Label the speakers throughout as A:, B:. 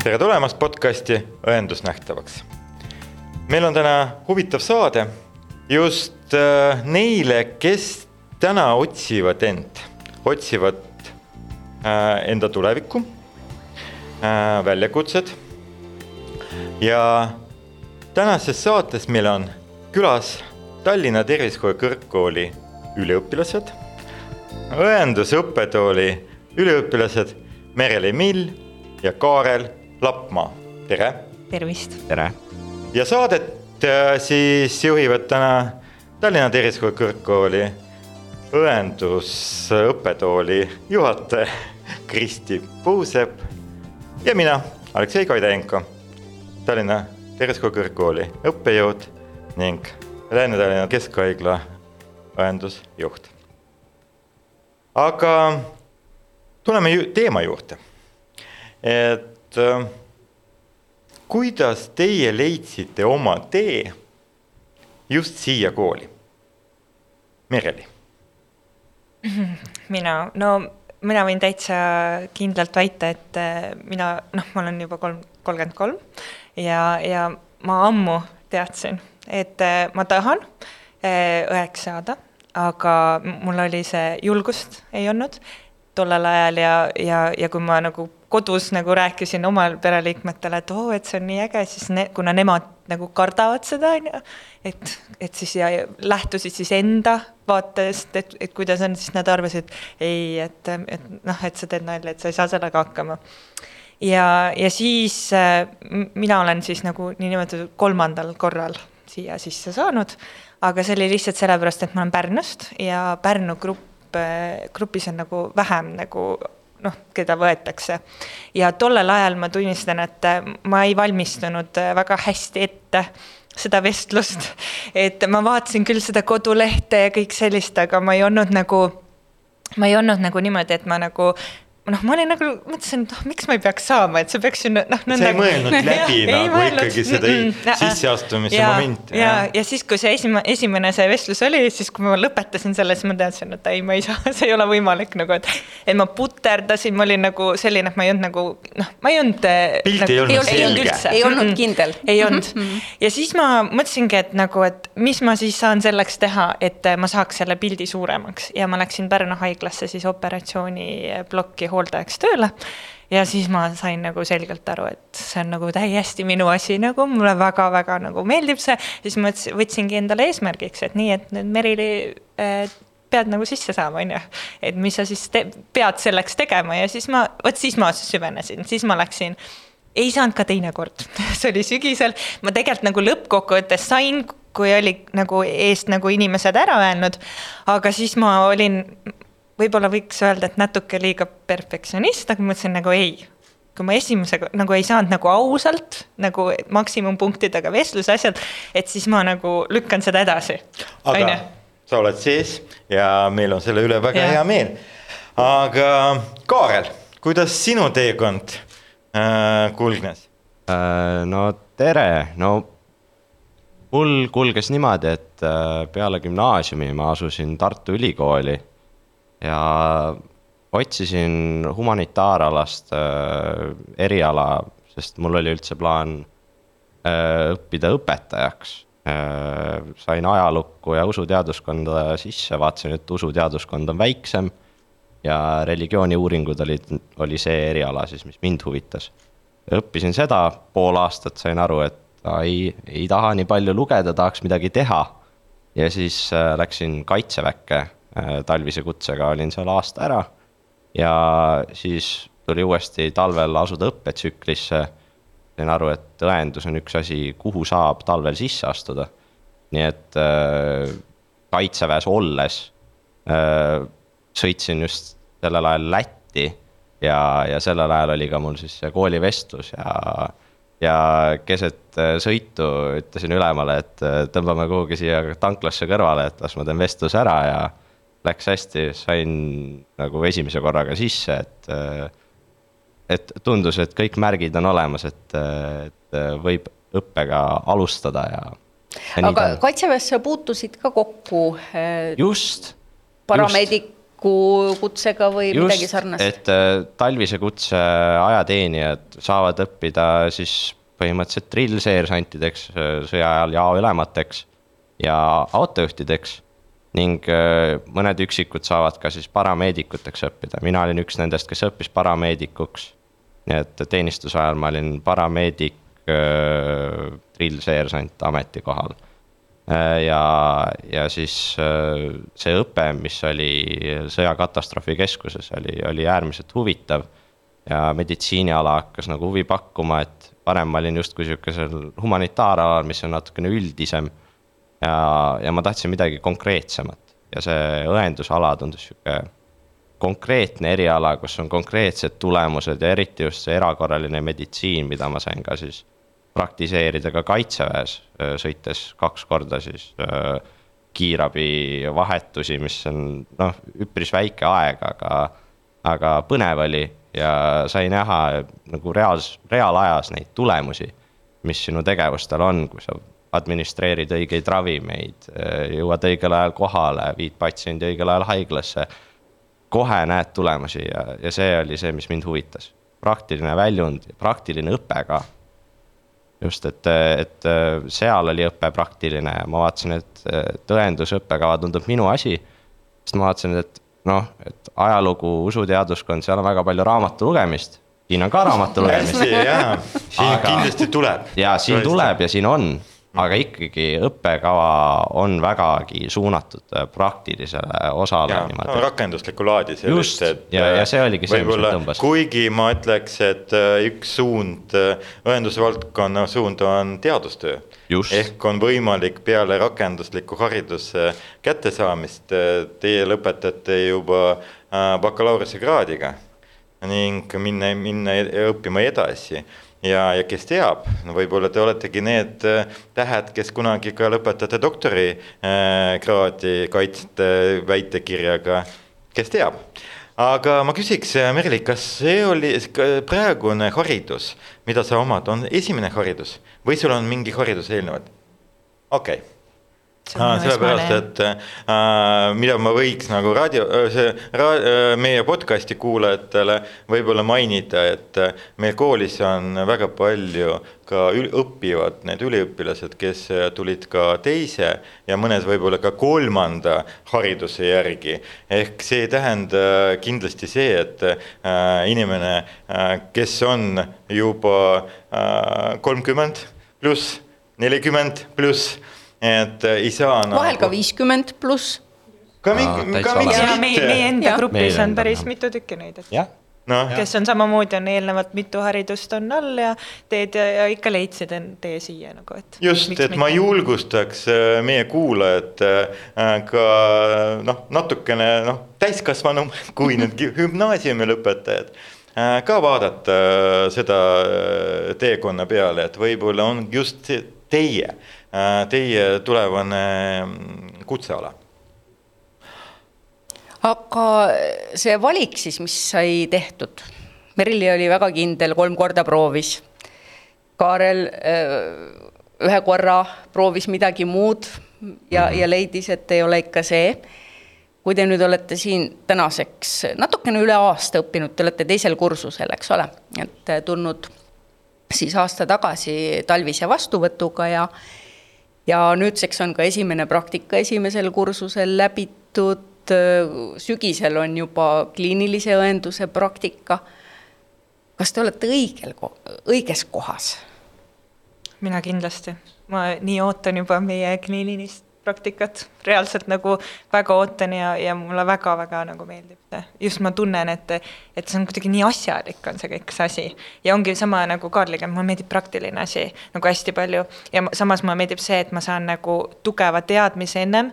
A: tere tulemast podcasti Õendus nähtavaks. meil on täna huvitav saade just äh, neile, kes täna otsivad end, otsivad äh, enda tulevikku äh,, väljakutsed. ja tänases saates meil on külas Tallinna Tervishoiu Kõrgkooli üliõpilased, õendusõppetooli üliõpilased Merele Mill ja Kaarel Lappmaa, tere!
B: tervist!
C: tere!
A: ja saadet äh, siis juhivad täna Tallinna Tervishoiu Kõrgkooli õendusõppetooli juhataja Kristi Puusepp ja mina, Aleksei Kaidenko, Tallinna Tervishoiu Kõrgkooli õppejõud ning Lääne-Tallinna Keskhaigla õendusjuht. aga tuleme ju teema juurde. et äh, kuidas teie leidsite oma tee just siia kooli? Mereli.
B: mina, no mina võin täitsa kindlalt väita, et äh, mina, noh, ma olen juba kolm, kolmkümmend kolm ja, ja ma ammu teadsin, et äh, ma tahan õeks saada, aga mul oli see julgust ei olnud tollel ajal ja, ja, ja kui ma nagu kodus nagu rääkisin oma pereliikmetele, et oo oh,, et see on nii äge, siis ne, kuna nemad nagu kardavad seda, on ju, et, et siis ja lähtusid siis enda vaatest, et, et kuidas on, siis nad arvasid, ei, et, et noh, et sa teed nalja, et sa ei saa sellega hakkama. ja, ja siis äh, mina olen siis nagu niinimetatud kolmandal korral siia sisse saanud, aga see oli lihtsalt sellepärast, et ma olen Pärnust ja Pärnu grupp, äh, grupis on nagu vähem nagu noh, keda võetakse. ja tollel ajal ma tunnistan, et äh, ma ei valmistunud äh, väga hästi ette seda vestlust, et ma vaatasin küll seda kodulehte ja kõik sellist, aga ma ei olnud nagu, ma ei olnud nagu niimoodi, et ma nagu noh, ma olin nagu, mõtlesin, et noh, miks ma ei peaks saama, et see peaks ju noh.
A: sa ei mõelnud läbi ja, nagu mõelnud. ikkagi seda mm, -mm, sisseastumise momenti.
B: ja, ja, ja siis, kui see esimene, esimene see vestlus oli, siis kui ma lõpetasin selle, siis ma teadsin, et ei, ma ei saa, see ei ole võimalik nagu, et. et ma puterdasin, ma olin nagu selline, et ma ei olnud nagu noh, ma ei olnud.
A: Eh, pilt nagu, ei olnud selge.
D: ei olnud kindel.
B: ei olnud ja siis ma mõtlesingi, et nagu, et mis ma siis saan selleks teha, et ma saaks selle pildi suuremaks ja ma läksin Pärnu haiglasse siis operatsiooniplokki hooldajaks tööle. ja siis ma sain nagu selgelt aru, et see on nagu täiesti minu asi nagu, mulle väga-väga nagu meeldib see. siis ma võtsingi endale eesmärgiks, et nii, et nüüd Merili äh, pead nagu sisse saama, on ju. et mis sa siis pead selleks tegema ja siis ma, vot siis ma süvenesin, siis ma läksin ei saanud ka teine kord see oli sügisel, ma tegelikult nagu lõppkokkuvõttes sain, kui oli nagu eest nagu inimesed ära öelnud. aga siis ma olin võib-olla võiks öelda, et natuke liiga perfektsionist, aga ma mõtlesin nagu ei. kui ma esimesega nagu ei saanud nagu ausalt nagu maksimumpunktidega vestluse asjad, et siis ma nagu lükkan seda edasi.
A: aga Aine? sa oled sees ja meil on selle üle väga ja. hea meel. aga Kaarel, kuidas sinu teekond äh, kulgnes
C: äh,? no tere, no mul kulges niimoodi, et äh, peale gümnaasiumi ma asusin Tartu Ülikooli ja otsisin humanitaaralast äh, eriala, sest mul oli üldse plaan äh, õppida õpetajaks äh,. sain ajalukku ja usuteaduskonda sisse, vaatasin, et usuteaduskond on väiksem. ja religiooniuuringud olid, oli see eriala siis, mis mind huvitas. õppisin seda pool aastat, sain aru, et ei, ei taha nii palju lugeda, tahaks midagi teha. ja siis äh, läksin kaitseväkke talvise kutsega olin seal aasta ära. ja siis tuli uuesti talvel asuda õppetsüklisse. sain aru, et õendus on üks asi, kuhu saab talvel sisse astuda. nii et äh, kaitseväes olles äh, sõitsin just sellel ajal Lätti ja, ja sellel ajal oli ka mul siis see koolivestlus ja ja keset äh, sõitu ütlesin ülemale, et äh, tõmbame kuhugi siia tanklasse kõrvale, et las ma teen vestluse ära ja läks hästi, sain nagu esimese korraga sisse, et. et tundus, et kõik märgid on olemas, et, et võib õppega alustada ja.
D: aga kaitseväes sa puutusid ka kokku.
C: just.
D: parameediku talvikukutsega või Just, midagi sarnast?
C: et äh, talvise kutse ajateenijad saavad õppida siis põhimõtteliselt drillseersantideks äh, sõja ajal jaoülemateks ja autojuhtideks ning äh, mõned üksikud saavad ka siis parameedikuteks õppida, mina olin üks nendest, kes õppis parameedikuks. nii et teenistuse ajal ma olin parameedik äh,, drillseersant ametikohal Äh, ja, ja siis äh, see õpe, mis oli sõjakatastroofi keskuses, oli, oli äärmiselt huvitav. ja meditsiiniala hakkas nagu huvi pakkuma, et varem ma olin justkui sihukesel humanitaaralal, mis on natukene üldisem. Ja, ja ma tahtsin midagi konkreetsemat. Ja see õendusala tundus sihuke konkreetne eriala, kus on konkreetsed tulemused ja eriti just see erakorraline meditsiin, mida ma sain ka siis praktiseerida ka kaitseväes, sõites kaks korda siis kiirabi vahetusi, mis on noh, üpris väike aeg, aga, aga põnev oli. Ja sai näha nagu reaals, reaalajas neid tulemusi, mis sinu tegevustel on, kui sa administreerid õigeid ravimeid, jõuad õigel ajal kohale, viid patsiendi õigel ajal haiglasse. kohe näed tulemusi ja, ja see oli see, mis mind huvitas. praktiline väljund, praktiline õpe ka just, et, et seal oli õpe praktiline ja ma vaatasin, et tõendusõppekava tundub minu asi. sest ma vaatasin, et noh, et ajalugu, usuteaduskond, seal on väga palju raamatu lugemist. siin on ka raamatu lugemist.
A: siin Aga, kindlasti tuleb.
C: ja siin tuleb ja siin on aga ikkagi õppekava on vägagi suunatud äh, praktilisele osale.
A: No, rakenduslikku laadi.
C: just, ja, ja see oligi see, mis mind tõmbas.
A: kuigi ma ütleks, et äh, üks suund, äh, õendusvaldkonna suund on teadustöö. ehk on võimalik peale rakendusliku hariduse kättesaamist, teie lõpetate juba bakalaureusekraadiga ning minna, minna õppima edasi ja, ja kes teab, no võib-olla te oletegi need äh, tähed, kes kunagi ka lõpetate doktorikraadi äh,, kaitsete väitekirjaga, kes teab. aga ma küsiks, äh, Merli, kas see oli praegune haridus, mida sa omad, on esimene haridus või sul on mingi haridus eelnevalt? okei okay sellepärast, et äh, mida ma võiks nagu raadio, äh, see ra, äh, meie podcast'i kuulajatele võib-olla mainida, et äh, meil koolis on väga palju ka õpivad need üliõpilased, kes tulid ka teise ja mõned võib-olla ka kolmanda hariduse järgi. ehk see ei tähenda kindlasti see, et äh, inimene äh,, kes on juba kolmkümmend pluss, nelikümmend pluss et äh, ei saa
D: nagu.... vahel ka viiskümmend pluss.
B: ka mingi, ka mingi. meie, meie enda grupis on päris mitu tükki neid, et. No, kes on samamoodi, on eelnevalt mitu haridust on all ja teed ja, ja ikka leidsid tee siia nagu, et.
A: just, et mitte. ma julgustaks äh, meie kuulajat äh, ka noh, natukene noh, täiskasvanum kui need gümnaasiumi lõpetajad ka vaadata seda teekonna peale, et võib-olla on just teie teie tulevane mm, kutseala?
D: aga see valik siis, mis sai tehtud, Merili oli väga kindel, kolm korda proovis. Kaarel äh, ühe korra proovis midagi muud ja mm, -hmm. ja leidis, et ei ole ikka see. kui te nüüd olete siin tänaseks natukene üle aasta õppinud, te olete teisel kursusel, eks ole, et äh, tulnud siis aasta tagasi talvise vastuvõtuga ja ja nüüdseks on ka esimene praktika esimesel kursusel läbitud, sügisel on juba kliinilise õenduse praktika. kas te olete õigel, õiges kohas?
B: mina kindlasti, ma nii ootan juba meie kliinilist praktikat, reaalselt nagu väga ootan ja, ja mulle väga-väga nagu meeldib see. just ma tunnen, et, et see on kuidagi nii asjalik, on see kõik see asi. ja ongi sama nagu Kaarliga, mulle meeldib praktiline asi nagu hästi palju ja samas mulle meeldib see, et ma saan nagu tugeva teadmise ennem,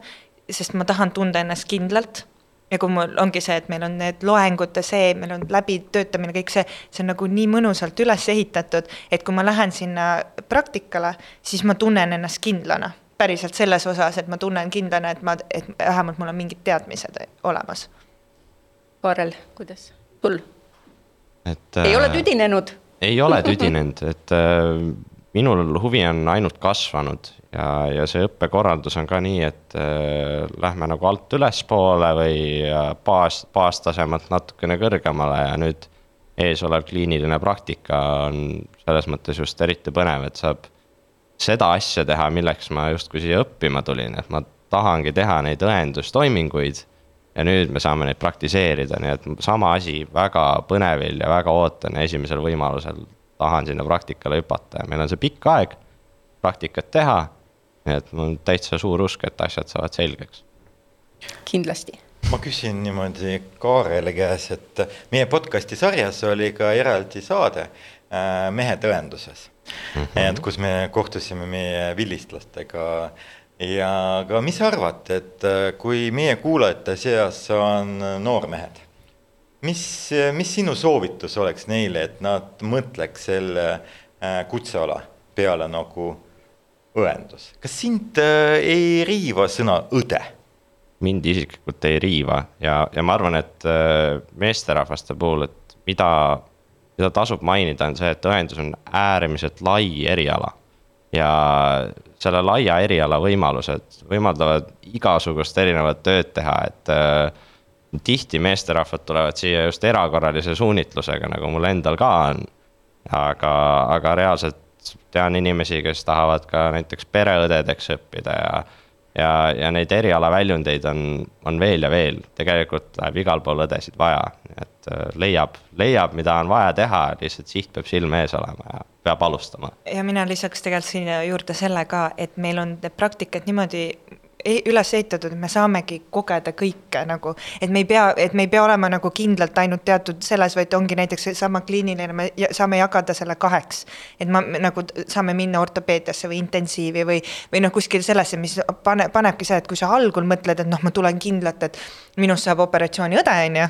B: sest ma tahan tunda ennast kindlalt ja kui mul ongi see, et meil on need loengute see, meil on läbitöötamine, kõik see, see on nagu nii mõnusalt üles ehitatud, et kui ma lähen sinna praktikale, siis ma tunnen ennast kindlana päriselt selles osas, et ma tunnen kindlana, et ma, et vähemalt mul on mingid teadmised olemas.
D: Kaarel, kuidas sul? et ei äh, ole tüdinenud?
C: ei ole tüdinenud, et äh, minul huvi on ainult kasvanud ja, ja see õppekorraldus on ka nii, et äh, lähme nagu alt ülespoole või baas, baastasemelt natukene kõrgemale ja nüüd eesolev kliiniline praktika on selles mõttes just eriti põnev, et saab seda asja teha, milleks ma justkui siia õppima tulin, et ma tahangi teha neid õendustoiminguid ja nüüd me saame neid praktiseerida, nii et sama asi väga põnevil ja väga ootan ja esimesel võimalusel tahan sinna praktikale hüpata ja meil on see pikk aeg praktikat teha nii et mul on täitsa suur usk, et asjad saavad selgeks.
D: kindlasti.
A: ma küsin niimoodi Kaarele käes, et meie podcast'i sarjas oli ka eraldi saade äh, Mehed õenduses mm. -hmm. et kus me kohtusime meie vilistlastega ja ka mis sa arvad, et äh, kui meie kuulajate seas on noormehed, mis, mis sinu soovitus oleks neile, et nad mõtleks selle äh, kutseala peale nagu õendus. kas sind äh, ei riiva sõna õde?
C: mind isiklikult ei riiva ja, ja ma arvan, et meesterahvaste puhul, et mida, mida tasub mainida, on see, et õendus on äärmiselt lai eriala. ja selle laia eriala võimalused võimaldavad igasugust erinevat tööd teha, et äh, tihti meesterahvad tulevad siia just erakorralise suunitlusega, nagu mul endal ka on. aga, aga reaalselt tean inimesi, kes tahavad ka näiteks pereõdedeks õppida ja. Ja, ja neid erialaväljundeid on, on veel ja veel, tegelikult läheb igal pool õdesid vaja, et äh, leiab, leiab, mida on vaja teha, lihtsalt siht peab silme ees olema ja peab alustama.
B: ja mina lisaks tegelikult sinna juurde selle ka, et meil on need praktikad niimoodi üles ehitatud, et me saamegi kogeda kõike nagu, et me ei pea, et me ei pea olema nagu kindlalt ainult teatud selles, vaid ongi näiteks seesama kliiniline, me saame jagada selle kaheks. et ma nagu saame minna ortopeediasse või intensiivi või, või noh, kuskil sellesse, mis pane, panebki see, et kui sa algul mõtled, et noh, ma tulen kindlalt, et minust saab operatsiooniõde, on ju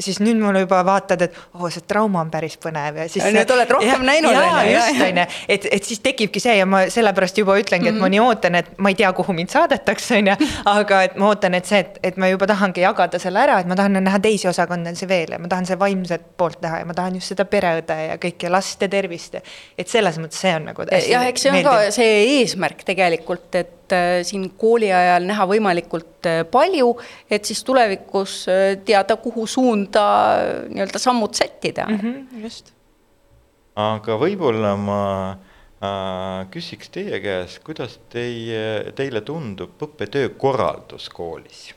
B: siis nüüd mulle juba vaatad, et oo oh,, see trauma on päris põnev ja siis.
D: nüüd oled rohkem ja, näinud.
B: jaa, just on ju, et, et siis tekibki see ja ma sellepärast juba ütlengi, et mm -hmm. ma nii ootan, et ma ei tea, kuhu mind saadetakse, on ju. aga et ma ootan, et see, et, et ma juba tahangi jagada selle ära, et ma tahan näha teisi osakondasid veel ja ma tahan seda vaimset poolt näha ja ma tahan just seda pereõde ja kõike laste tervist. et selles mõttes see on nagu.
D: jah, eks see on ka see eesmärk tegelikult, et siin kooli ajal näha võimalikult äh, palju, et siis tulevikus äh, teada, kuhu suunda nii-öelda sammud sättida mm.
B: -hmm, just.
A: aga võib-olla ma äh, küsiks teie käest, kuidas teie, teile tundub õppetöö korraldus koolis?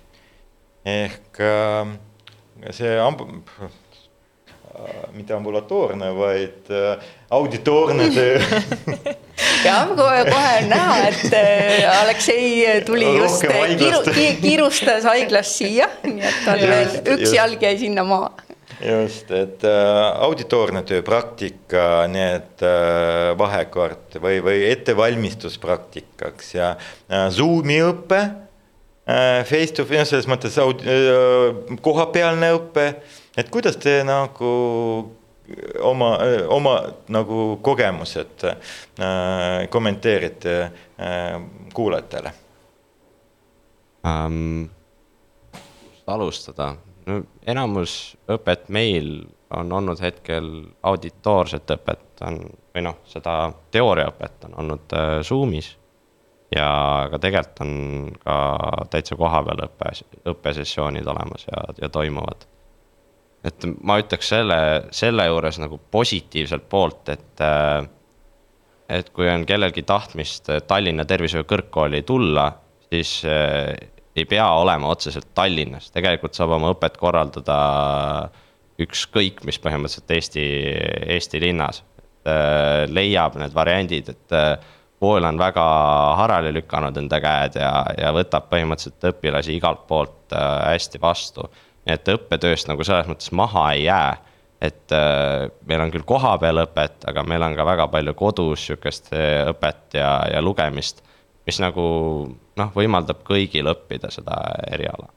A: ehk äh, see Äh, mitte ambulatoorne, vaid äh, auditoorne töö
D: jah, kohe, on näha, et äh, Aleksei tuli just kiiru, kiirustas haiglast siia, nii et tal veel üks just. jalg jäi sinna maha.
A: just, et äh, auditoorne töö, praktika, need äh, vahekord või, või ettevalmistus praktikaks ja äh, Zoomi õpe äh,, face to face, selles mõttes äh,, kohapealne õpe et kuidas te nagu oma, oma nagu kogemused äh, kommenteerite äh, kuulajatele
C: um,? alustada, no enamus õpet meil on olnud hetkel auditoorset õpet, on või noh, seda teooriaõpet on olnud äh, Zoom'is. ja aga tegelikult on ka täitsa kohapeal õppe, õppesessioonid olemas ja, ja toimuvad et ma ütleks selle, selle juures nagu positiivselt poolt, et. Äh, et kui on kellelgi tahtmist Tallinna Tervishoiu Kõrgkooli tulla, siis äh, ei pea olema otseselt Tallinnas, tegelikult saab oma õpet korraldada ükskõik mis põhimõtteliselt Eesti, Eesti linnas. Äh, leiab need variandid, et kool on väga harali lükanud enda käed ja, ja võtab põhimõtteliselt õpilasi igalt poolt hästi vastu et õppetööst nagu selles mõttes maha ei jää. et äh, meil on küll kohapeal õpet, aga meil on ka väga palju kodus sihukest äh, õpet ja, ja lugemist. mis nagu noh, võimaldab kõigil õppida seda eriala.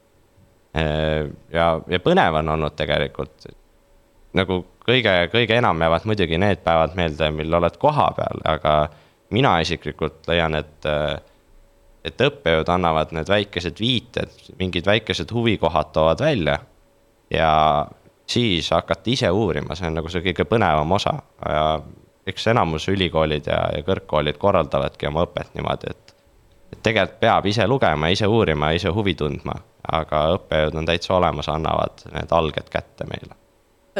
C: Äh, ja, ja põnev on olnud tegelikult. nagu kõige, kõige enam jäävad muidugi need päevad meelde, mil oled kohapeal, aga mina isiklikult leian, et et õppejõud annavad need väikesed viited, mingid väikesed huvikohad toovad välja. ja siis hakata ise uurima, see on nagu see kõige põnevam osa ja eks enamus ülikoolid ja, ja kõrgkoolid korraldavadki oma õpet niimoodi, et. et tegelikult peab ise lugema, ise uurima, ise huvi tundma, aga õppejõud on täitsa olemas, annavad need alged kätte meile.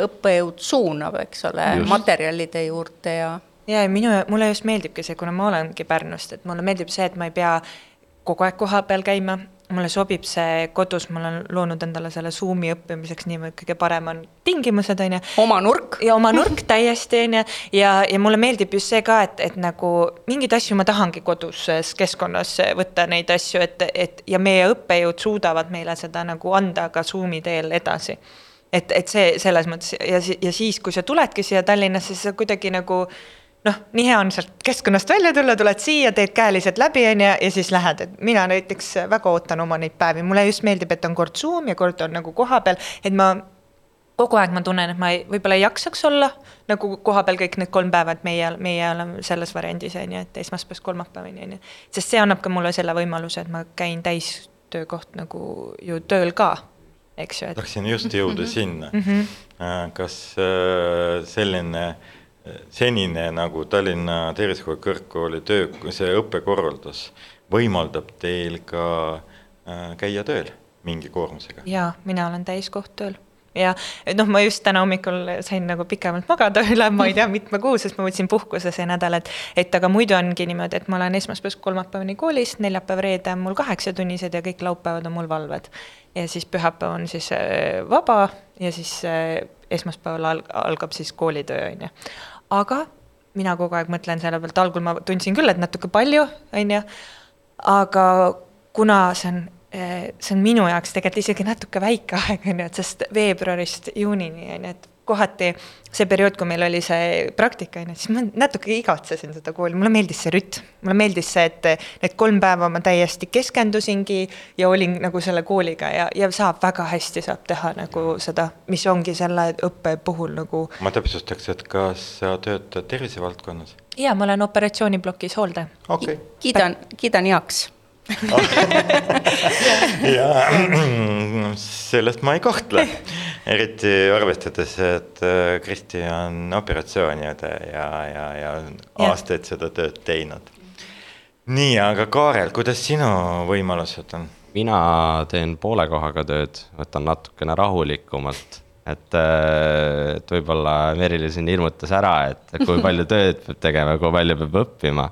D: õppejõud suunab, eks ole, materjalide juurde ja.
B: ja, ja minu, mulle just meeldibki see, kuna ma olengi Pärnust, et mulle meeldib see, et ma ei pea kogu aeg kohapeal käima, mulle sobib see kodus, ma olen loonud endale selle Zoomi õppimiseks niimoodi kõige paremad tingimused, on ju.
D: oma nurk.
B: ja oma nurk täiesti, on ju, ja, ja mulle meeldib just see ka, et, et nagu mingeid asju ma tahangi koduses keskkonnas võtta neid asju, et, et ja meie õppejõud suudavad meile seda nagu anda ka Zoomi teel edasi. et, et see selles mõttes ja, ja siis, kui sa tuledki siia Tallinnasse, siis sa kuidagi nagu noh, nii hea on sealt keskkonnast välja tulla, tuled siia, teed käelised läbi, on ju, ja siis lähed, et mina näiteks väga ootan oma neid päevi, mulle just meeldib, et on kord Zoom ja kord on nagu kohapeal, et ma kogu aeg ma tunnen, et ma ei, võib-olla ei jaksaks olla nagu kohapeal kõik need kolm päeva, et meie, meie oleme selles variandis, on ju, et esmaspäevast kolmapäevani, on ju. sest see annab ka mulle selle võimaluse, et ma käin täistöökoht nagu ju tööl ka, eks ju et....
A: tahtsin just jõuda sinna mm. -hmm. kas äh, selline äh, senine nagu Tallinna Tervishoiu Kõrgkooli töö, see õppekorraldus võimaldab teil ka äh, käia tööl mingi koormusega?
B: jaa, mina olen täiskoht-tööl ja noh, ma just täna hommikul sain nagu pikemalt magada üle, ma ei tea, mitme kuu, sest ma võtsin puhkuse see nädal, et. et aga muidu ongi niimoodi, et ma olen esmaspäevast kolmapäevani koolis, neljapäev-reede on mul kaheksatunnised ja kõik laupäevad on mul valved. ja siis pühapäev on siis äh, vaba ja siis äh, esmaspäeval algab siis koolitöö, on ju aga mina kogu aeg mõtlen selle pealt, algul ma tundsin küll, et natuke palju, on ju, aga kuna see on, eh, see on minu jaoks tegelikult isegi natuke väike aeg, on ju, et sest veebruarist juunini, on ju, et kohati see periood, kui meil oli see praktika, on ju, siis ma natuke igatsesin seda kooli, mulle meeldis see rütm. mulle meeldis see, et need kolm päeva ma täiesti keskendusingi ja olin nagu selle kooliga ja, ja saab väga hästi, saab teha nagu seda, mis ongi selle õppe puhul nagu.
A: ma täpsustaks, et kas sa töötad tervisevaldkonnas?
B: ja ma olen operatsiooniplokis hooldaja
A: okay..
D: kiidan, kiidan heaks
A: ja sellest ma ei kahtle, eriti arvestades, et äh, Kristi on operatsiooniõde ja, ja, ja aastaid seda tööd teinud. nii, aga Kaarel, kuidas sinu võimalused on?
C: mina teen poole kohaga tööd, võtan natukene rahulikumalt et, äh, et võib-olla Merilin siin hirmutas ära, et kui palju tööd peab tegema, kui palju peab õppima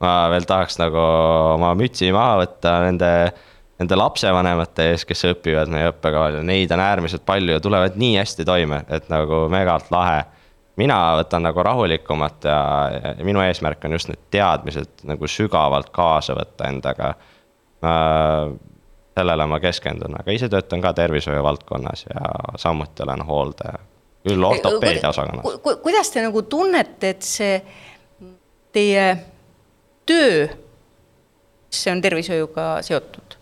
C: ma veel tahaks nagu oma mütsi maha võtta nende, nende lapsevanemate ees, kes õpivad meie õppekaval ja neid on äärmiselt palju ja tulevad nii hästi toime, et nagu megalt lahe. mina võtan nagu rahulikumalt ja, ja minu eesmärk on just need teadmised nagu sügavalt kaasa võtta endaga. sellele ma keskendun, aga ise töötan ka tervishoiu valdkonnas ja samuti olen hooldaja, küll ortopeedia osakonnas
D: ku,. kuidas te nagu tunnete, et see teie töö, see on tervishoiuga seotud,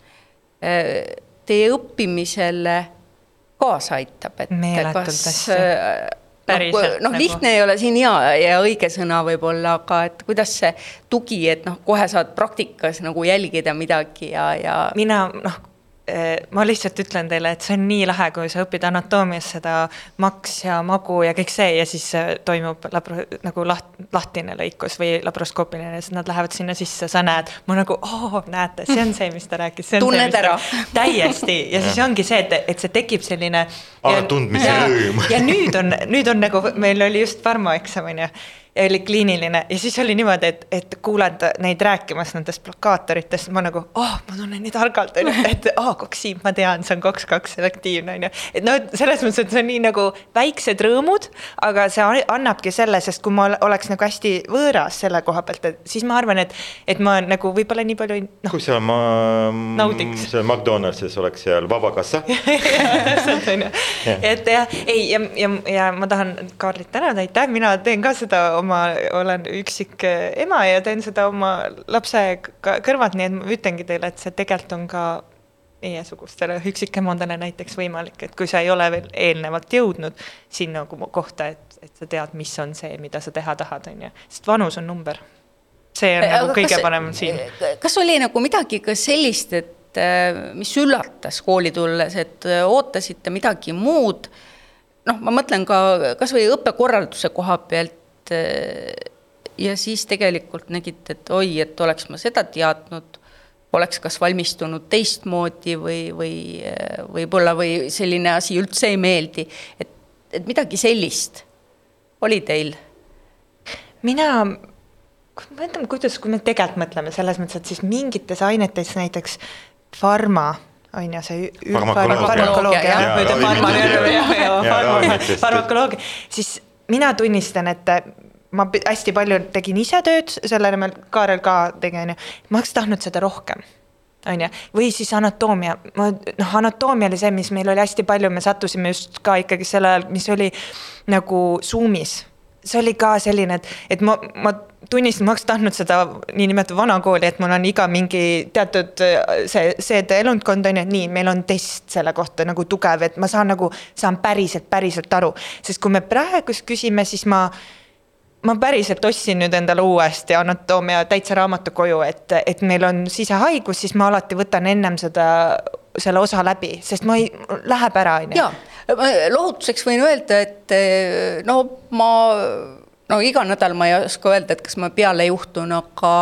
D: teie õppimisele kaasa aitab, et
B: Meeletult kas
D: noh, noh nagu... lihtne ei ole siin hea ja õige sõna võib-olla, aga et kuidas see tugi, et noh, kohe saad praktikas nagu jälgida midagi ja, ja.
B: mina noh, ma lihtsalt ütlen teile, et see on nii lahe, kui sa õpid anatoomias seda maks ja magu ja kõik see ja siis eh, toimub labro-, nagu laht-, lahtine lõikus või laparoskoopiline, siis nad lähevad sinna sisse, sa näed, ma nagu, oo, näete, see on see, mis ta rääkis.
D: tunned ära.
B: täiesti ja siis ongi see, et, et see tekib selline.
A: tundmise rõõm.
B: ja nüüd on, nüüd on nagu, meil oli just farmaeksam, on ju ja oli kliiniline ja siis oli niimoodi, et, et kuuled neid rääkimas nendest blokaatoritest, ma nagu, oh, ma tunnen nii targalt, on ju, et aa oh,, koksiib, ma tean, see on koks-kaks selektiivne, on ju. et noh, selles mõttes, et see on nii nagu väiksed rõõmud, aga see annabki selle, sest kui ma oleks nagu hästi võõras selle koha pealt, et siis ma arvan, et, et ma nagu võib-olla nii palju
A: no,. kui sa ma, seal McDonaldsis oleks seal vabakassa
B: täpselt, on ju. et jah, ei ja, ja, ja ma tahan Kaarlit tänada, aitäh, mina teen ka seda oma ma olen üksik ema ja teen seda oma lapse kõrvalt, nii et ma ütlengi teile, et see tegelikult on ka meiesugustele üksikemadele näiteks võimalik, et kui sa ei ole veel eelnevalt jõudnud sinna kohta, et, et sa tead, mis on see, mida sa teha tahad, on ju, sest vanus on number. see on Aga nagu kõige kas, parem siin.
D: kas oli nagu midagi ka sellist, et eh, mis üllatas kooli tulles, et ootasite midagi muud? noh, ma mõtlen ka kasvõi õppekorralduse koha pealt et ja siis tegelikult nägite, et oi, et oleks ma seda teadnud, oleks kas valmistunud teistmoodi või, või võib-olla või selline asi üldse ei meeldi, et, et midagi sellist oli teil?
B: mina mõtleme, kuidas, kui me tegelikult mõtleme selles mõttes, et siis mingites ainetes näiteks farma on ju see farmakoloogia, jah, farmakoloogia, siis mina tunnistan, et ma hästi palju tegin ise tööd selle nimel, Kaarel ka tegi, on ju, ma oleks tahtnud seda rohkem on ju, või siis anatoomia, ma noh, anatoomia oli see, mis meil oli hästi palju, me sattusime just ka ikkagi sel ajal, mis oli nagu Zoom'is. see oli ka selline, et, et ma, ma tunnistan, ma oleks tahtnud seda niinimetatud vanakooli, et mul on iga mingi teatud see, see elundkond on ju, et nii, meil on test selle kohta nagu tugev, et ma saan nagu, saan päriselt, päriselt aru. sest kui me praegust küsime, siis ma ma päriselt ostsin nüüd endale uuesti anatoomia täitsa raamatu koju, et, et meil on sisehaigus, siis ma alati võtan ennem seda, selle osa läbi, sest ma ei, läheb ära, on
D: ju. jaa, lohutuseks võin öelda, et no ma no iga nädal ma ei oska öelda, et kas ma peale juhtun, aga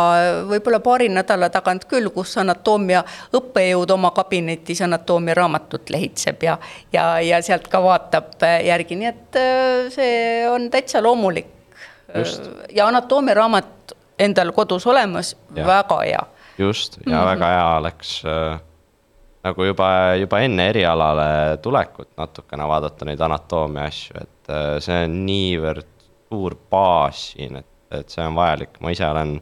D: võib-olla paari nädala tagant küll, kus anatoomia õppejõud oma kabinetis anatoomia raamatut lehitseb ja, ja, ja sealt ka vaatab järgi, nii et see on täitsa loomulik Just. ja anatoomia raamat endal kodus olemas, väga hea.
C: just, ja mm -hmm. väga hea oleks äh, nagu juba, juba enne erialale tulekut natukene vaadata neid anaatoomia asju, et äh, see on niivõrd suur baas siin, et, et see on vajalik, ma ise olen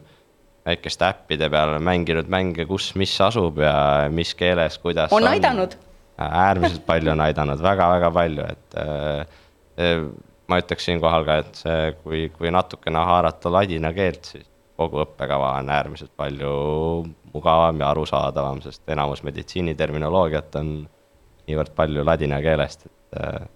C: väikeste äppide peal mänginud mänge, kus, mis asub ja mis keeles, kuidas.
D: on aidanud?
C: äärmiselt palju on aidanud väga,, väga-väga palju, et äh, ma ütleks siinkohal ka, et see, kui, kui natukene haarata ladina keelt, siis kogu õppekava on äärmiselt palju mugavam ja arusaadavam, sest enamus meditsiiniterminoloogiat on niivõrd palju ladina keelest, et äh,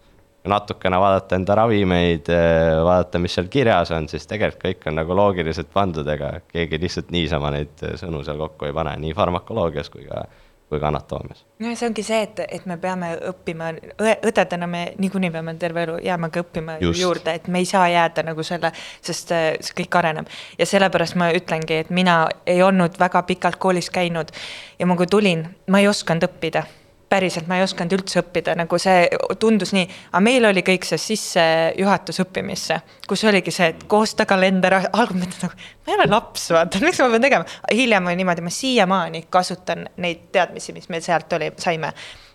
C: natukene vaadata enda ravimeid, äh, vaadata, mis seal kirjas on, siis tegelikult kõik on nagu loogiliselt pandud, ega keegi lihtsalt niisama neid sõnu seal kokku ei pane, nii farmakoloogias kui ka kui ka anatoomias.
B: no see ongi see, et, et me peame õppima, õdedena me niikuinii peame terve elu jääma ka õppima Just. juurde, et me ei saa jääda nagu selle, sest äh, see kõik areneb. ja sellepärast ma ütlengi, et mina ei olnud väga pikalt koolis käinud ja ma, kui tulin, ma ei osanud õppida päriselt ma ei osanud üldse õppida, nagu see tundus nii, aga meil oli kõik see sissejuhatus õppimisse, kus oligi see, et koosta kalender, algul mõtled nagu, ma ei ole laps, vaata, miks ma pean tegema. hiljem oli niimoodi, ma siiamaani kasutan neid teadmisi, mis meil sealt oli, saime.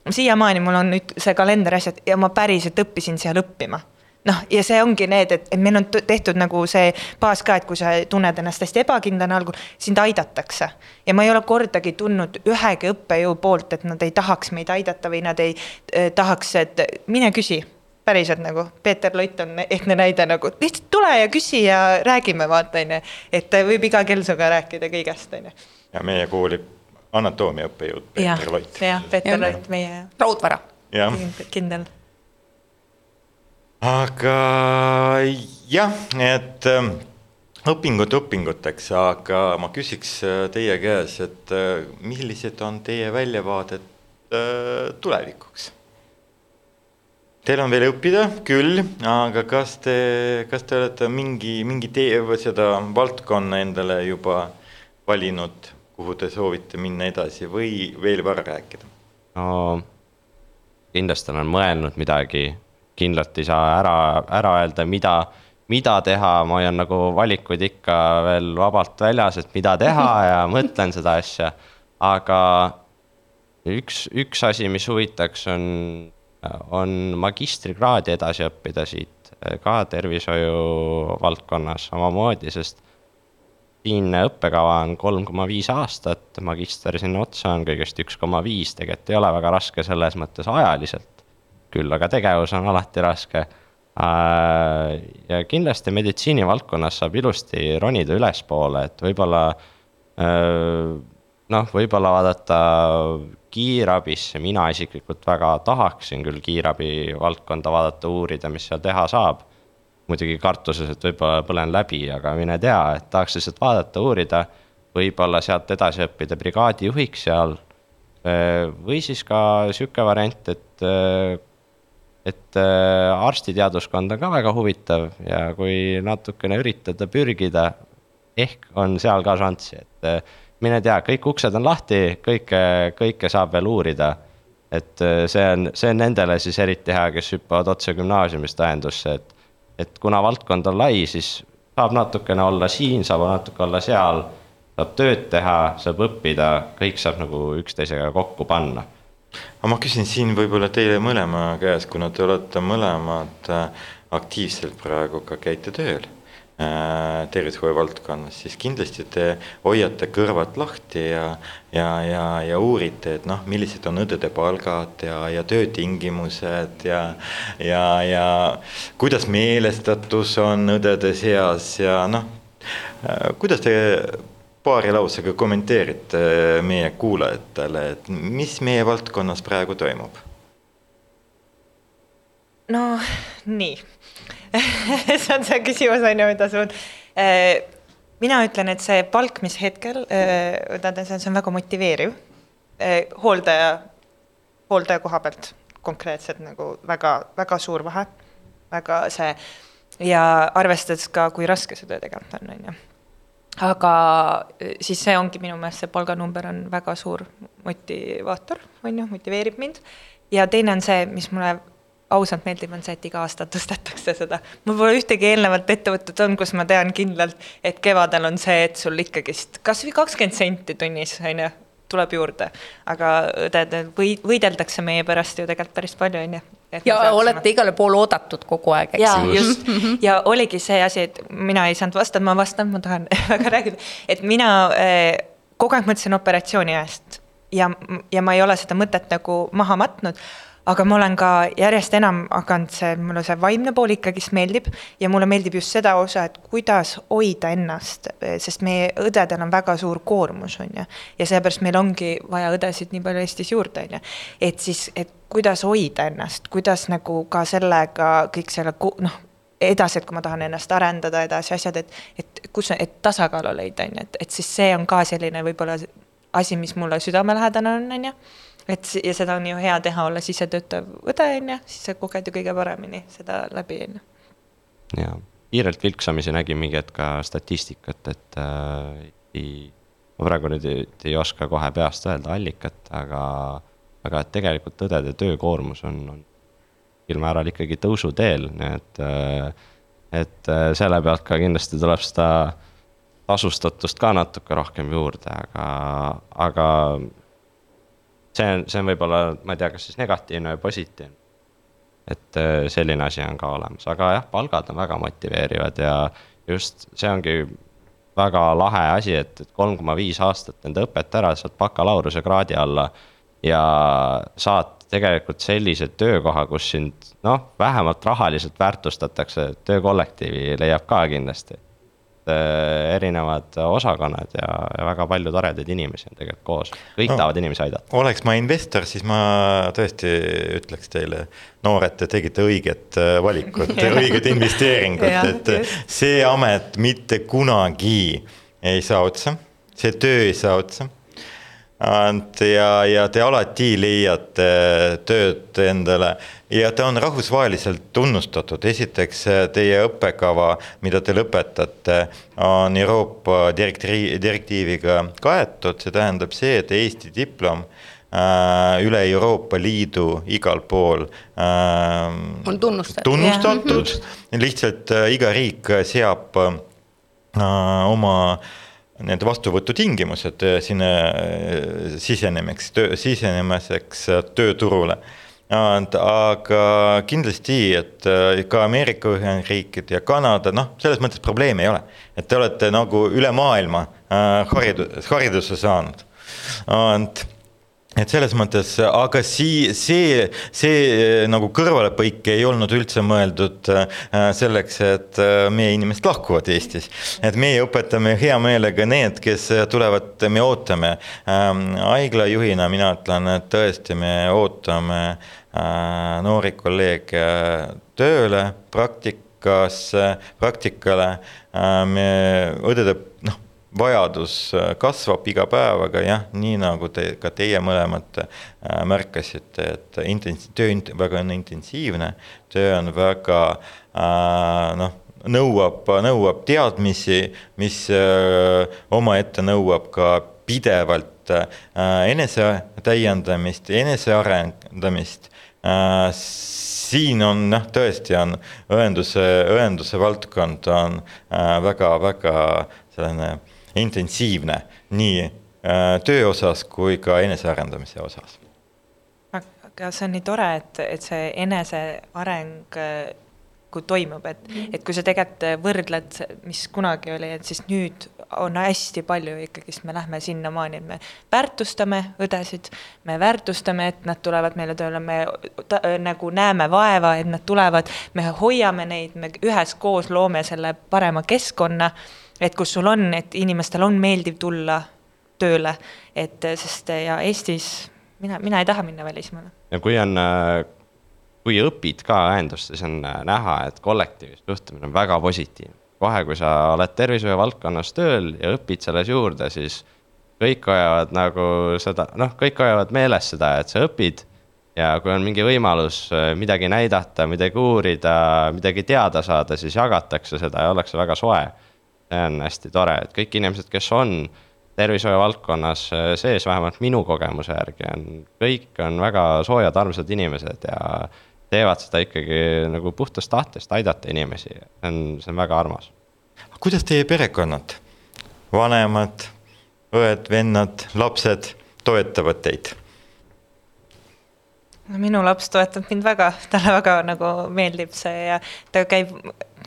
B: siiamaani mul on nüüd see kalender asjad ja ma päriselt õppisin seal õppima noh, ja see ongi need, et, et meil on tehtud nagu see baas ka, et kui sa tunned ennast hästi ebakindlana algul, sind aidatakse. ja ma ei ole kordagi tundnud ühegi õppejõu poolt, et nad ei tahaks meid aidata või nad ei eh, tahaks, et mine küsi päriselt nagu, Peeter Loit on ehtne näide nagu, lihtsalt tule ja küsi ja räägime, vaata, on ju. et võib iga kell sinuga rääkida kõigest, on ju.
A: ja meie kooli anatoomia õppejõud Peeter Loit.
B: jah, Peeter Loit, meie.
D: raudvara.
B: kindel
A: aga jah, et ähm, õpingud õpinguteks, aga ma küsiks äh, teie käes, et äh, millised on teie väljavaadet äh, tulevikuks? Teil on veel õppida küll, aga kas te, kas te olete mingi, mingi tee või seda valdkonna endale juba valinud, kuhu te soovite minna edasi või veel vara rääkida?
C: no kindlasti olen mõelnud midagi kindlalt ei saa ära, ära öelda, mida, mida teha, ma hoian nagu valikuid ikka veel vabalt väljas, et mida teha ja mõtlen seda asja. aga üks, üks asi, mis huvitaks, on, on magistrikraadi edasi õppida siit ka tervishoiu valdkonnas samamoodi, sest siin õppekava on kolm koma viis aastat, magister sinna otsa on kõigest üks koma viis, tegelikult ei ole väga raske selles mõttes ajaliselt küll aga tegevus on alati raske. Äh, ja kindlasti meditsiinivaldkonnas saab ilusti ronida ülespoole, et võib-olla äh, noh, võib-olla vaadata kiirabisse, mina isiklikult väga tahaksin küll kiirabi valdkonda vaadata, uurida, mis seal teha saab. muidugi kartuses, et võib-olla põlen läbi, aga mine tea, et tahaks lihtsalt vaadata, uurida, võib-olla sealt edasi õppida brigaadijuhiks seal. Äh, või siis ka sihuke variant, et et äh, arstiteaduskond on ka väga huvitav ja kui natukene üritada pürgida ehk on seal ka šanssi, et äh, mine tea, kõik uksed on lahti, kõike, kõike saab veel uurida. et äh, see on, see on nendele siis eriti hea, kes hüppavad otse gümnaasiumist tähendusse, et, et kuna valdkond on lai, siis saab natukene olla siin, saab natuke olla seal, saab tööd teha, saab õppida, kõik saab nagu üksteisega kokku panna
A: aga ma küsin siin võib-olla teile mõlema käest, kuna te olete mõlemad äh, aktiivselt praegu ka käite tööl äh, tervishoiu valdkonnas, siis kindlasti te hoiate kõrvad lahti ja, ja, ja, ja uurite, et noh, millised on õdede palgad ja, ja töötingimused ja, ja, ja kuidas meelestatus on õdede seas ja noh, äh, kuidas te paari lausega kommenteerite meie kuulajatele, et mis meie valdkonnas praegu toimub?
B: no nii see on see küsimus, on ju, mida sul äh,. mina ütlen, et see palk, mis hetkel äh,, see on väga motiveeriv äh,. hooldaja, hooldaja koha pealt konkreetselt nagu väga-väga suur vahe, väga see ja arvestades ka, kui raske see töö tegelikult on, on ju aga äh, siis see ongi minu meelest see palganumber on väga suur motivaator, on ju, motiveerib mind. ja teine on see, mis mulle ausalt meeldib, on see, et iga aasta tõstetakse seda. mul pole ühtegi eelnevat ettevõtet olnud, kus ma tean kindlalt, et kevadel on see, et sul ikkagist kasvõi kakskümmend senti tunnis, on ju, tuleb juurde. aga õdedel või võideldakse meie pärast ju tegelikult päris palju, on ju
D: ja olete igale poole oodatud kogu aeg, eks.
B: ja just. Ja oligi see asi, et mina ei saanud vastata, ma vastan, ma tahan väga rääkida, et mina eh, kogu aeg mõtlesin operatsiooni eest ja, ja ma ei ole seda mõtet nagu maha matnud aga ma olen ka järjest enam hakanud see, mulle see vaimne pool ikkagist meeldib ja mulle meeldib just seda osa, et kuidas hoida ennast, sest meie õdedel on väga suur koormus, on ju. ja seepärast meil ongi vaja õdesid nii palju Eestis juurde, on ju. et siis, et kuidas hoida ennast, kuidas nagu ka sellega kõik selle noh, edasi, et kui ma tahan ennast arendada edasi, asjad, et, et kus, et tasakaalu leida, on ju, et, et siis see on ka selline võib-olla asi, mis mulle südamelähedane on, on ju et ja seda on ju hea teha, olles ise töötav õde, on ju, siis sa koged ju kõige paremini seda läbi, on ju.
C: ja kiirelt vilksamisi nägin mingi hetk ka statistikat, et äh, ei, ma praegu nüüd ei, ei oska kohe peast öelda allikat, aga, aga et tegelikult õdede töökoormus on, on mingil määral ikkagi tõusuteel, nii et äh, et äh, selle pealt ka kindlasti tuleb seda tasustatust ka natuke rohkem juurde, aga, aga see on, see on võib-olla, ma ei tea, kas siis negatiivne või positiivne. et äh, selline asi on ka olemas, aga jah, palgad on väga motiveerivad ja just see ongi väga lahe asi, et, et kolm koma viis aastat enda õpet ära, saad bakalaureusekraadi alla ja saad tegelikult sellise töökoha, kus sind noh, vähemalt rahaliselt väärtustatakse, töökollektiivi leiab ka kindlasti erinevad osakonnad ja, ja väga palju toredaid inimesi on tegelikult koos, kõik no, tahavad inimesi aidata.
A: oleks ma investor, siis ma tõesti ütleks teile, noored, te tegite õiget äh, valikut õiget investeeringut, et see amet mitte kunagi ei saa otsa, see töö ei saa otsa ja, ja te alati leiate tööd endale. Ja ta on rahvusvaheliselt tunnustatud, esiteks teie õppekava, mida te lõpetate, on Euroopa direktiivi, direktiiviga kaetud, see tähendab see, et Eesti diplom äh, üle Euroopa Liidu igal pool
D: äh, on tunnustatud,
A: tunnustatud., lihtsalt äh, iga riik seab oma äh, need vastuvõtutingimused äh, sinna äh, sisenemiseks, töö, sisenemiseks äh, tööturule. aga kindlasti, et ka Ameerika Ühendriigid ja Kanada, noh, selles mõttes probleemi ei ole. et te olete nagu üle maailma haridus, hariduse saanud. et et selles mõttes, aga sii-, see, see nagu kõrvalepõik ei olnud üldse mõeldud äh, selleks, et äh, meie inimesed lahkuvad Eestis. et meie õpetame hea meelega need, kes tulevad, me ootame. Ähm, haiglajuhina mina ütlen, et tõesti, me ootame äh, noori kolleege tööle, praktikasse, praktikale. me õdede, noh vajadus äh, kasvab iga päevaga, jah, nii nagu te, ka teie mõlemad äh, märkasite, et intensi-, töö väga on intensiivne, töö on väga äh, noh, nõuab, nõuab teadmisi, mis omaette nõuab ka pidevalt enese täiendamist, enesearendamist. Siin on noh, tõesti on õenduse, õenduse valdkond on väga-väga selline intensiivne nii töö osas kui ka enesearendamise osas.
B: Aga see on nii tore, et, et see eneseareng kui toimub, et, et kui sa tegelikult võrdled, mis kunagi oli, et siis nüüd on hästi palju ikkagist, me lähme sinnamaani, et me väärtustame õdesid, me väärtustame, et nad tulevad meile tööle, me ta, nagu näeme vaeva, et nad tulevad, me hoiame neid, me üheskoos loome selle parema keskkonna, et kus sul on, et inimestel on meeldiv tulla tööle, et sest ja Eestis mina, mina ei taha minna välismaale.
C: ja kui on, äh, kui õpid ka õendust, siis on äh, näha, et kollektiivis suhtumine on väga positiivne. kohe, kui sa oled tervishoiu valdkonnas tööl ja õpid selles juurde, siis kõik hoiavad nagu seda, noh, kõik hoiavad meeles seda, et sa õpid. ja kui on mingi võimalus midagi näidata, midagi uurida, midagi teada saada, siis jagatakse seda ja ollakse väga soe. See on hästi tore, et kõik inimesed, kes on tervishoiu valdkonnas äh, sees, vähemalt minu kogemuse järgi on, kõik on väga soojad, armsad inimesed ja teevad seda ikkagi nagu puhtast tahtest aidata inimesi, see on, see on väga armas.
A: kuidas teie perekonnad, vanemad, õed, vennad, lapsed toetavad teid?
B: no minu laps toetab mind väga, talle väga nagu meeldib see ja ta käib,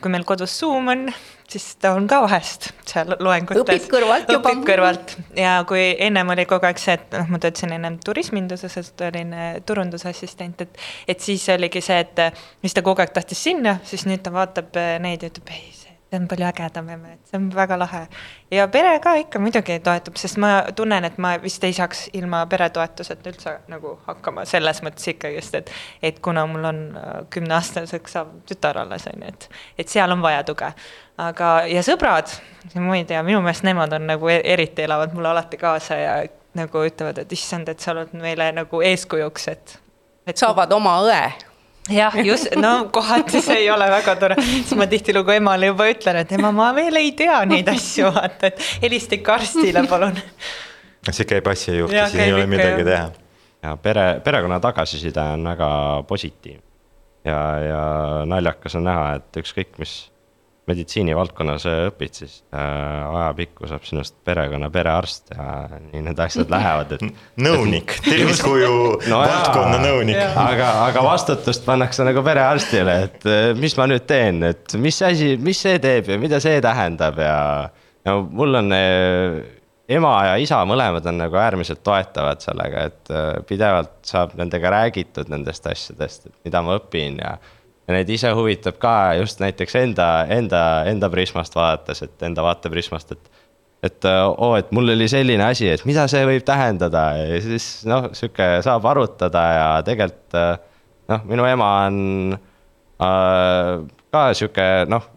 B: kui meil kodus Zoom on, siis ta on ka vahest seal loengutes.
D: õpib kõrvalt juba.
B: õpib kõrvalt ja kui ennem oli kogu aeg see, et noh, ma töötasin ennem turisminduses, sest olin äh, turundusassistent, et, et siis oligi see, et mis ta kogu aeg tahtis sinna, siis nüüd ta vaatab äh, neid ja ütleb, ei, see on palju ägedam emme, et see on väga lahe. ja pere ka ikka muidugi toetab, sest ma tunnen, et ma vist ei saaks ilma peretoetuseta üldse nagu hakkama selles mõttes ikkagist, et et kuna mul on äh, kümneaastaseks saav tütar alles, on ju, et et seal on vaja tuge. aga, ja sõbrad, ma ei tea, minu meelest nemad on nagu e-, eriti elavad mulle alati kaasa ja nagu ütlevad, et issand, et sa oled meile nagu eeskujuks, et
D: et saavad oma õe
B: jah, just, no kohati see ei ole väga tore, siis ma tihtilugu emale juba ütlen, et ema, ma veel ei tea neid asju, vaata, et helista ikka arstile, palun.
A: see käib asja juurde, siin ei ole midagi jah. teha.
C: ja pere, perekonna tagasiside on väga positiivne. ja, ja naljakas on näha, et ükskõik, mis meditsiinivaldkonnas õpid, siis äh, ajapikku saab sinust perekonna perearst ja nii need asjad lähevad, et.
A: nõunik, tervishoiu no valdkonna nõunik.
C: aga, aga vastutust pannakse nagu perearstile, et äh, mis ma nüüd teen, et mis asi, mis see teeb ja mida see tähendab ja. no mul on äh, ema ja isa mõlemad on nagu äärmiselt toetavad sellega, et äh, pidevalt saab nendega räägitud nendest asjadest, et mida ma õpin ja ja neid ise huvitab ka just näiteks enda, enda, enda prismast vaadates, et enda vaateprismast, et. et oo, et mul oli selline asi, et mida see võib tähendada ja siis noh, sihuke saab arutada ja tegelikult noh, minu ema on äh, ka sihuke noh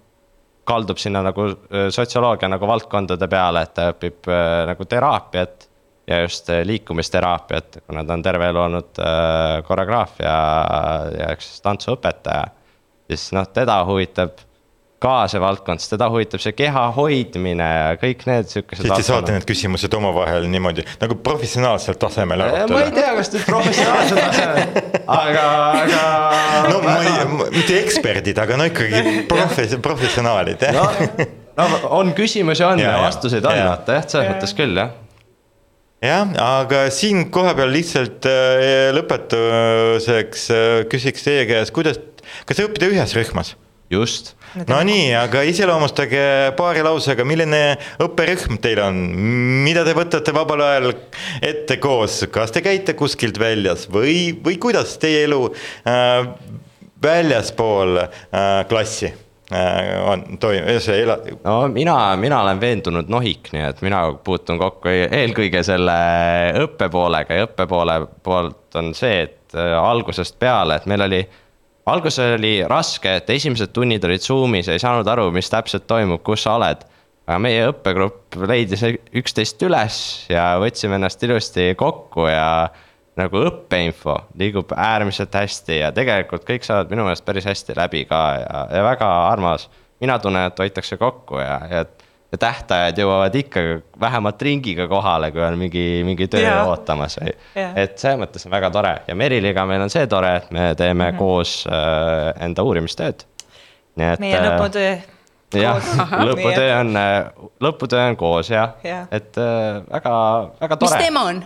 C: kaldub sinna nagu sotsioloogia nagu valdkondade peale, et ta õpib äh, nagu teraapiat ja just liikumisteraapiat, kuna ta on terve elu olnud äh, koreograafia ja üks tantsuõpetaja siis noh, teda huvitab ka see valdkond, sest teda huvitab see keha hoidmine ja kõik need siukesed.
A: siis te saate need küsimused omavahel niimoodi nagu professionaalsel tasemel
C: arutada. ma ei tea, kas nüüd professionaalsel tasemel, aga, aga.
A: no ma ei, mitte eksperdid, aga no ikkagi profes-, professionaalid jah
C: no, no on küsimusi on ja, ja vastuseid on, vaata jah, selles mõttes küll jah
A: jah, aga siin kohapeal lihtsalt äh, lõpetuseks äh, küsiks teie käest, kuidas kas õpite ühes rühmas?
C: just.
A: no nii, aga iseloomustage paari lausega, milline õpperühm teil on, mida te võtate vabal ajal ette koos, kas te käite kuskilt väljas või, või kuidas teie elu äh, väljaspool äh, klassi? Äh, on, toimub, see ela-.
C: no mina, mina olen veendunud nohik, nii et mina puutun kokku e-, eelkõige selle õppepoolega ja õppepoole poolt on see, et äh, algusest peale, et meil oli alguses oli raske, et esimesed tunnid olid Zoom'is, ei saanud aru, mis täpselt toimub, kus sa oled. aga meie õppegrupp leidis üksteist üles ja võtsime ennast ilusti kokku ja nagu õppeinfo liigub äärmiselt hästi ja tegelikult kõik saavad minu meelest päris hästi läbi ka ja, ja väga armas. mina tunnen, et hoitakse kokku ja, ja ja tähtajad jõuavad ikka vähemalt ringiga kohale, kui on mingi, mingi töö ja. ootamas või. et selles mõttes on väga tore ja Meriliga meil on see tore, et me teeme mm -hmm. koos äh, enda uurimistööd.
B: meie äh, lõputöö.
C: jah, lõputöö on, äh, lõputöö on koos jah ja., et äh, väga, väga tore.
D: mis teema on?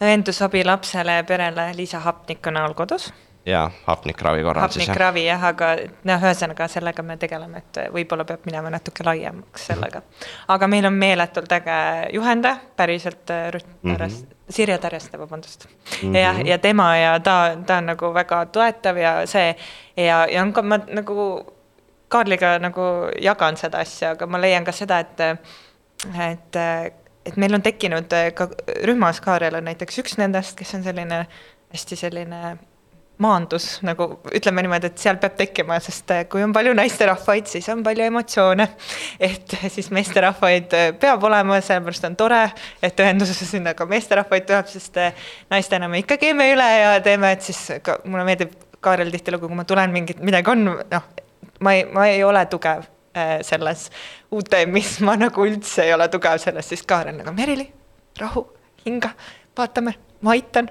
B: Õendusabi lapsele ja perele Liisa Hapniku näol kodus
C: jaa, hapnikravi korral
B: siis jah. hapnikravi jah, aga noh, ühesõnaga sellega me tegeleme, et võib-olla peab minema natuke laiemaks sellega. aga meil on meeletult äge juhendaja, päriselt äh, Rutt Tarjas mm, -hmm. Sirje Tarjaste, vabandust mm. -hmm. ja, ja tema ja ta, ta on nagu väga toetav ja see ja, ja on ka ma nagu Kaarliga nagu jagan seda asja, aga ma leian ka seda, et, et et meil on tekkinud ka rühmas, Kaarel on näiteks üks nendest, kes on selline hästi selline maandus nagu ütleme niimoodi, et seal peab tekkima, sest eh, kui on palju naisterahvaid, siis on palju emotsioone. et siis meesterahvaid eh, peab olema, sellepärast on tore, et ühenduses sinna ka meesterahvaid tuleb, sest naistena me ikka keeme üle ja teeme, et siis ka mulle meeldib Kaarel tihtilugu, kui ma tulen mingit, midagi on, noh, ma ei, ma ei ole tugev selles UTM-is, ma nagu üldse ei ole tugev selles, siis Kaarel nagu Merili, rahu, hinga, vaatame, ma aitan.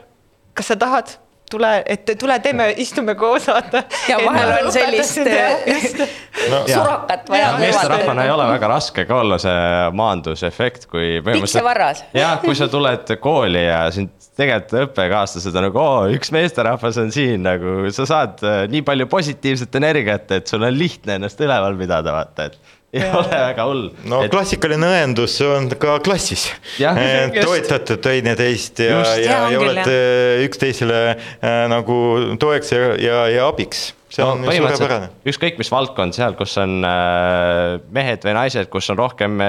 B: kas sa tahad? Tule, et tule teeme, istume koos, vaata.
D: ja vahel on sellist no, surakat vaja.
C: meesterahvana ei ole väga raske ka olla see maandusefekt, kui
D: põhimõtteliselt.
C: jah, kui sa tuled kooli ja sind tegelikult õppekaaslased on nagu, oo, üks meesterahvas on siin nagu, sa saad äh, nii palju positiivset energiat, et sul on lihtne ennast üleval pidada, vaata, et ei ja. ole väga hull.
A: no et... klassikaline õendus on ka klassis. toetate teineteist ja, ja, ja, ja olete üksteisele äh, nagu toeks ja, ja, ja abiks see no, on ju suurepärane.
C: ükskõik mis valdkond seal, kus on äh, mehed või naised, kus on rohkem,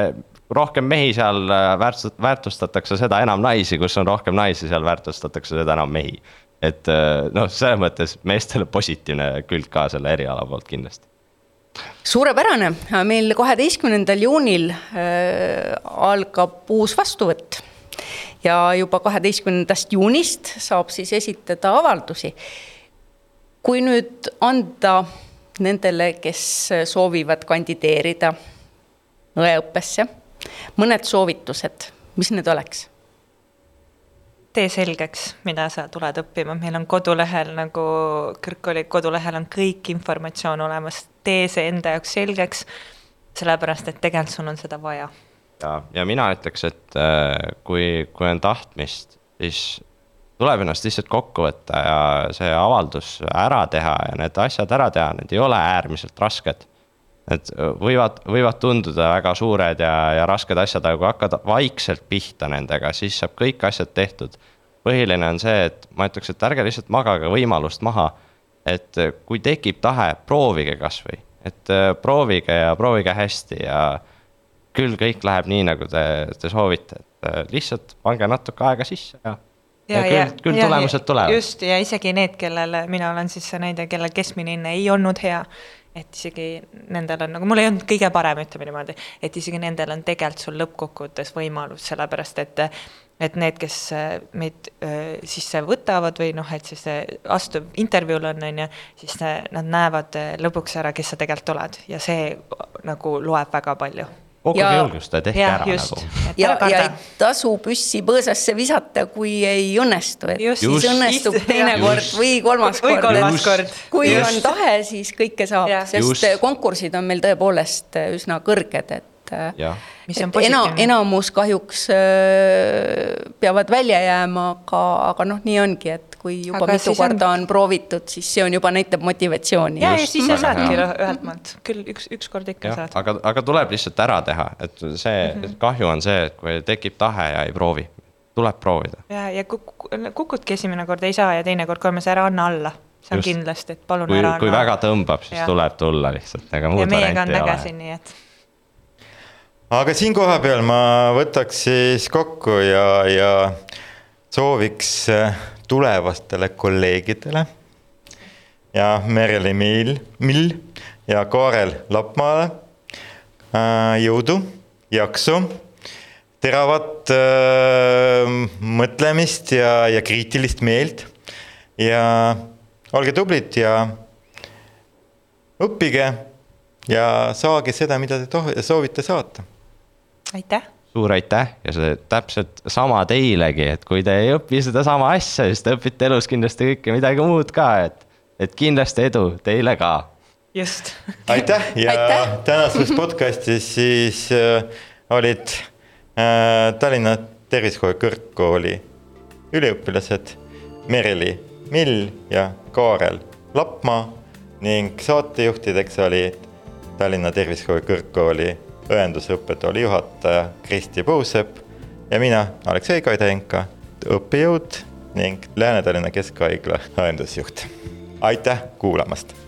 C: rohkem mehi, seal äh, väärtust-, väärtustatakse seda enam naisi, kus on rohkem naisi, seal väärtustatakse seda enam mehi. et äh, noh, selles mõttes meestele positiivne külg ka selle eriala poolt kindlasti
D: suurepärane, meil kaheteistkümnendal juunil äh, algab uus vastuvõtt ja juba kaheteistkümnendast juunist saab siis esitada avaldusi. kui nüüd anda nendele, kes soovivad kandideerida õeõppesse, mõned soovitused, mis need oleks?
B: Tee selgeks, mida sa tuled õppima, meil on kodulehel nagu kõrgkooli kodulehel on kõik informatsioon olemas, tee see enda jaoks selgeks, sellepärast et tegelikult sul on seda vaja.
C: ja, ja mina ütleks, et äh, kui, kui on tahtmist, siis tuleb ennast lihtsalt kokku võtta ja see avaldus ära teha ja need asjad ära teha, need ei ole äärmiselt rasked Need võivad, võivad tunduda väga suured ja, ja rasked asjad, aga kui hakkad vaikselt pihta nendega, siis saab kõik asjad tehtud. põhiline on see, et ma ütleks, et ärge lihtsalt magage võimalust maha. et kui tekib tahe, proovige kasvõi, et äh, proovige ja proovige hästi ja küll kõik läheb nii, nagu te, te soovite, et äh, lihtsalt pange natuke aega sisse ja ja, ja küll, ja, küll tulemused tulevad.
B: just, ja isegi need, kellel, mina olen siis see näide, kellel keskmine hinne ei olnud hea, et isegi nendel on, nagu mul ei olnud kõige parem, ütleme niimoodi, et isegi nendel on tegelikult sul lõppkokkuvõttes võimalus, sellepärast et et need, kes äh, meid äh, sisse võtavad või noh, et siis astuv intervjuul on, on ju, siis nad näevad äh, lõpuks ära, kes sa tegelikult oled. Ja see nagu loeb väga palju
C: koguge julgust ja tehke ja, ära just,
D: nagu. ja, ja ei tasu püssi põõsasse visata, kui ei õnnestu, et just, siis õnnestub teinekord või kolmas
B: või kord. kolmas kord.
D: kui just. on tahe, siis kõike saab, sest just. konkursid on meil tõepoolest üsna kõrged, et ja. ena, enamus kahjuks äh, peavad välja jääma, aga, aga noh, nii ongi, et kui juba aga mitu korda on... on proovitud, siis see on juba näitab motivatsiooni.
B: ja, ja siis sa saadki ühelt maalt, küll üks, ükskord ikka ja, saad.
C: aga, aga tuleb lihtsalt ära teha, et see mm, -hmm. kahju on see, et kui tekib tahe ja ei proovi, tuleb proovida.
B: ja, ja kuk-, kukudki esimene kord ei saa ja teine kord, kolmas, ära anna alla see on Just. kindlasti, et palun
C: kui,
B: ära anna.
C: kui väga tõmbab, siis ja. tuleb tulla lihtsalt, ega muud varianti ei ole.
B: nii et.
A: aga siin kohapeal ma võtaks siis kokku ja, ja sooviks tulevastele kolleegidele. Ja Mereli Mill, Mill ja Kaarel Lapmaale äh, jõudu, jaksu, teravat äh, mõtlemist ja, ja kriitilist meelt. Ja olge tublid ja õppige ja saage seda, mida te soovite saata.
B: aitäh
C: suur aitäh ja see täpselt sama teilegi, et kui te ei õpi sedasama asja, siis te õpite elus kindlasti kõike midagi muud ka, et, et kindlasti edu teile ka.
B: just.
A: aitäh ja aitäh. tänases podcast'is siis äh, olid äh, Tallinna Tervisekooli Kõrgkooli üliõpilased Merili Mill ja Kaarel Lapmaa ning saatejuhtideks olid Tallinna Tervisekooli Kõrgkooli õendusõppetooli juhataja Kristi Puusepp ja mina, Aleksei Kaidenka, õppejõud ning Lääne-Tallinna Keskhaigla õendusjuht. aitäh kuulamast